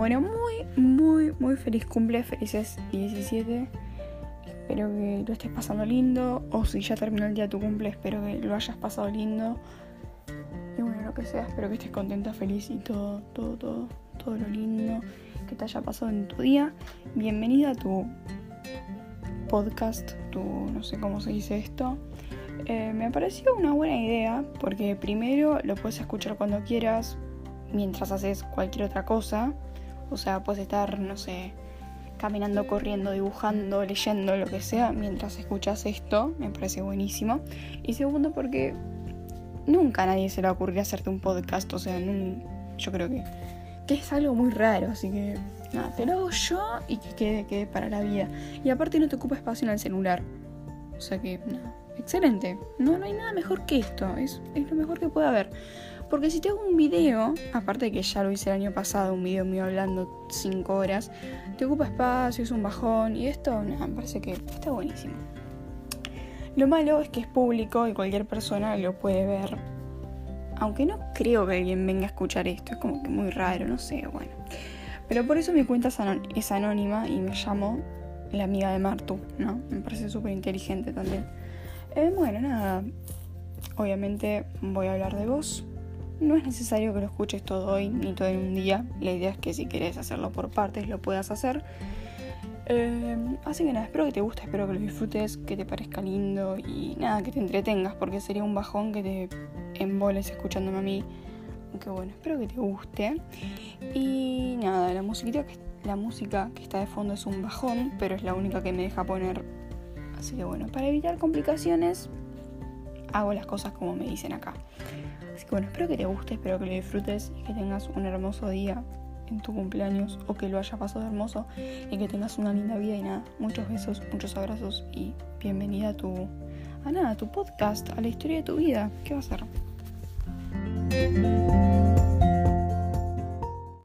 Bueno, muy, muy, muy feliz cumple, felices 17. Espero que lo estés pasando lindo. O si ya terminó el día de tu cumple, espero que lo hayas pasado lindo. Y bueno, lo que sea, espero que estés contenta, feliz y todo, todo, todo, todo lo lindo que te haya pasado en tu día. Bienvenida a tu podcast, tu, no sé cómo se dice esto. Eh, me pareció una buena idea porque primero lo puedes escuchar cuando quieras, mientras haces cualquier otra cosa. O sea, puedes estar, no sé, caminando, corriendo, dibujando, leyendo, lo que sea, mientras escuchas esto. Me parece buenísimo. Y segundo, porque nunca a nadie se le va a ocurrir hacerte un podcast. O sea, yo creo que, que, es algo muy raro. Así que, nada, te lo hago yo y que quede, quede para la vida. Y aparte no te ocupa espacio en el celular. O sea que, nada, excelente. No, no hay nada mejor que esto. Es, es lo mejor que puede haber. Porque si te hago un video, aparte que ya lo hice el año pasado, un video mío hablando 5 horas, te ocupa espacio, es un bajón y esto, me parece que está buenísimo. Lo malo es que es público y cualquier persona lo puede ver. Aunque no creo que alguien venga a escuchar esto, es como que muy raro, no sé, bueno. Pero por eso mi cuenta es anónima y me llamo la amiga de Martu, ¿no? Me parece súper inteligente también. Eh, bueno, nada. Obviamente voy a hablar de vos, no es necesario que lo escuches todo hoy ni todo en un día. La idea es que si querés hacerlo por partes lo puedas hacer. Eh, así que nada, espero que te guste, espero que lo disfrutes, que te parezca lindo y nada, que te entretengas, porque sería un bajón que te emboles escuchándome a mí. Aunque bueno, espero que te guste. Y nada, la musiquita que, la música que está de fondo es un bajón, pero es la única que me deja poner. Así que bueno, para evitar complicaciones, hago las cosas como me dicen acá. Así que bueno, espero que te guste, espero que lo disfrutes y que tengas un hermoso día en tu cumpleaños o que lo haya pasado hermoso y que tengas una linda vida y nada, muchos besos, muchos abrazos y bienvenida a tu a nada, a tu podcast, a la historia de tu vida. ¿Qué va a ser?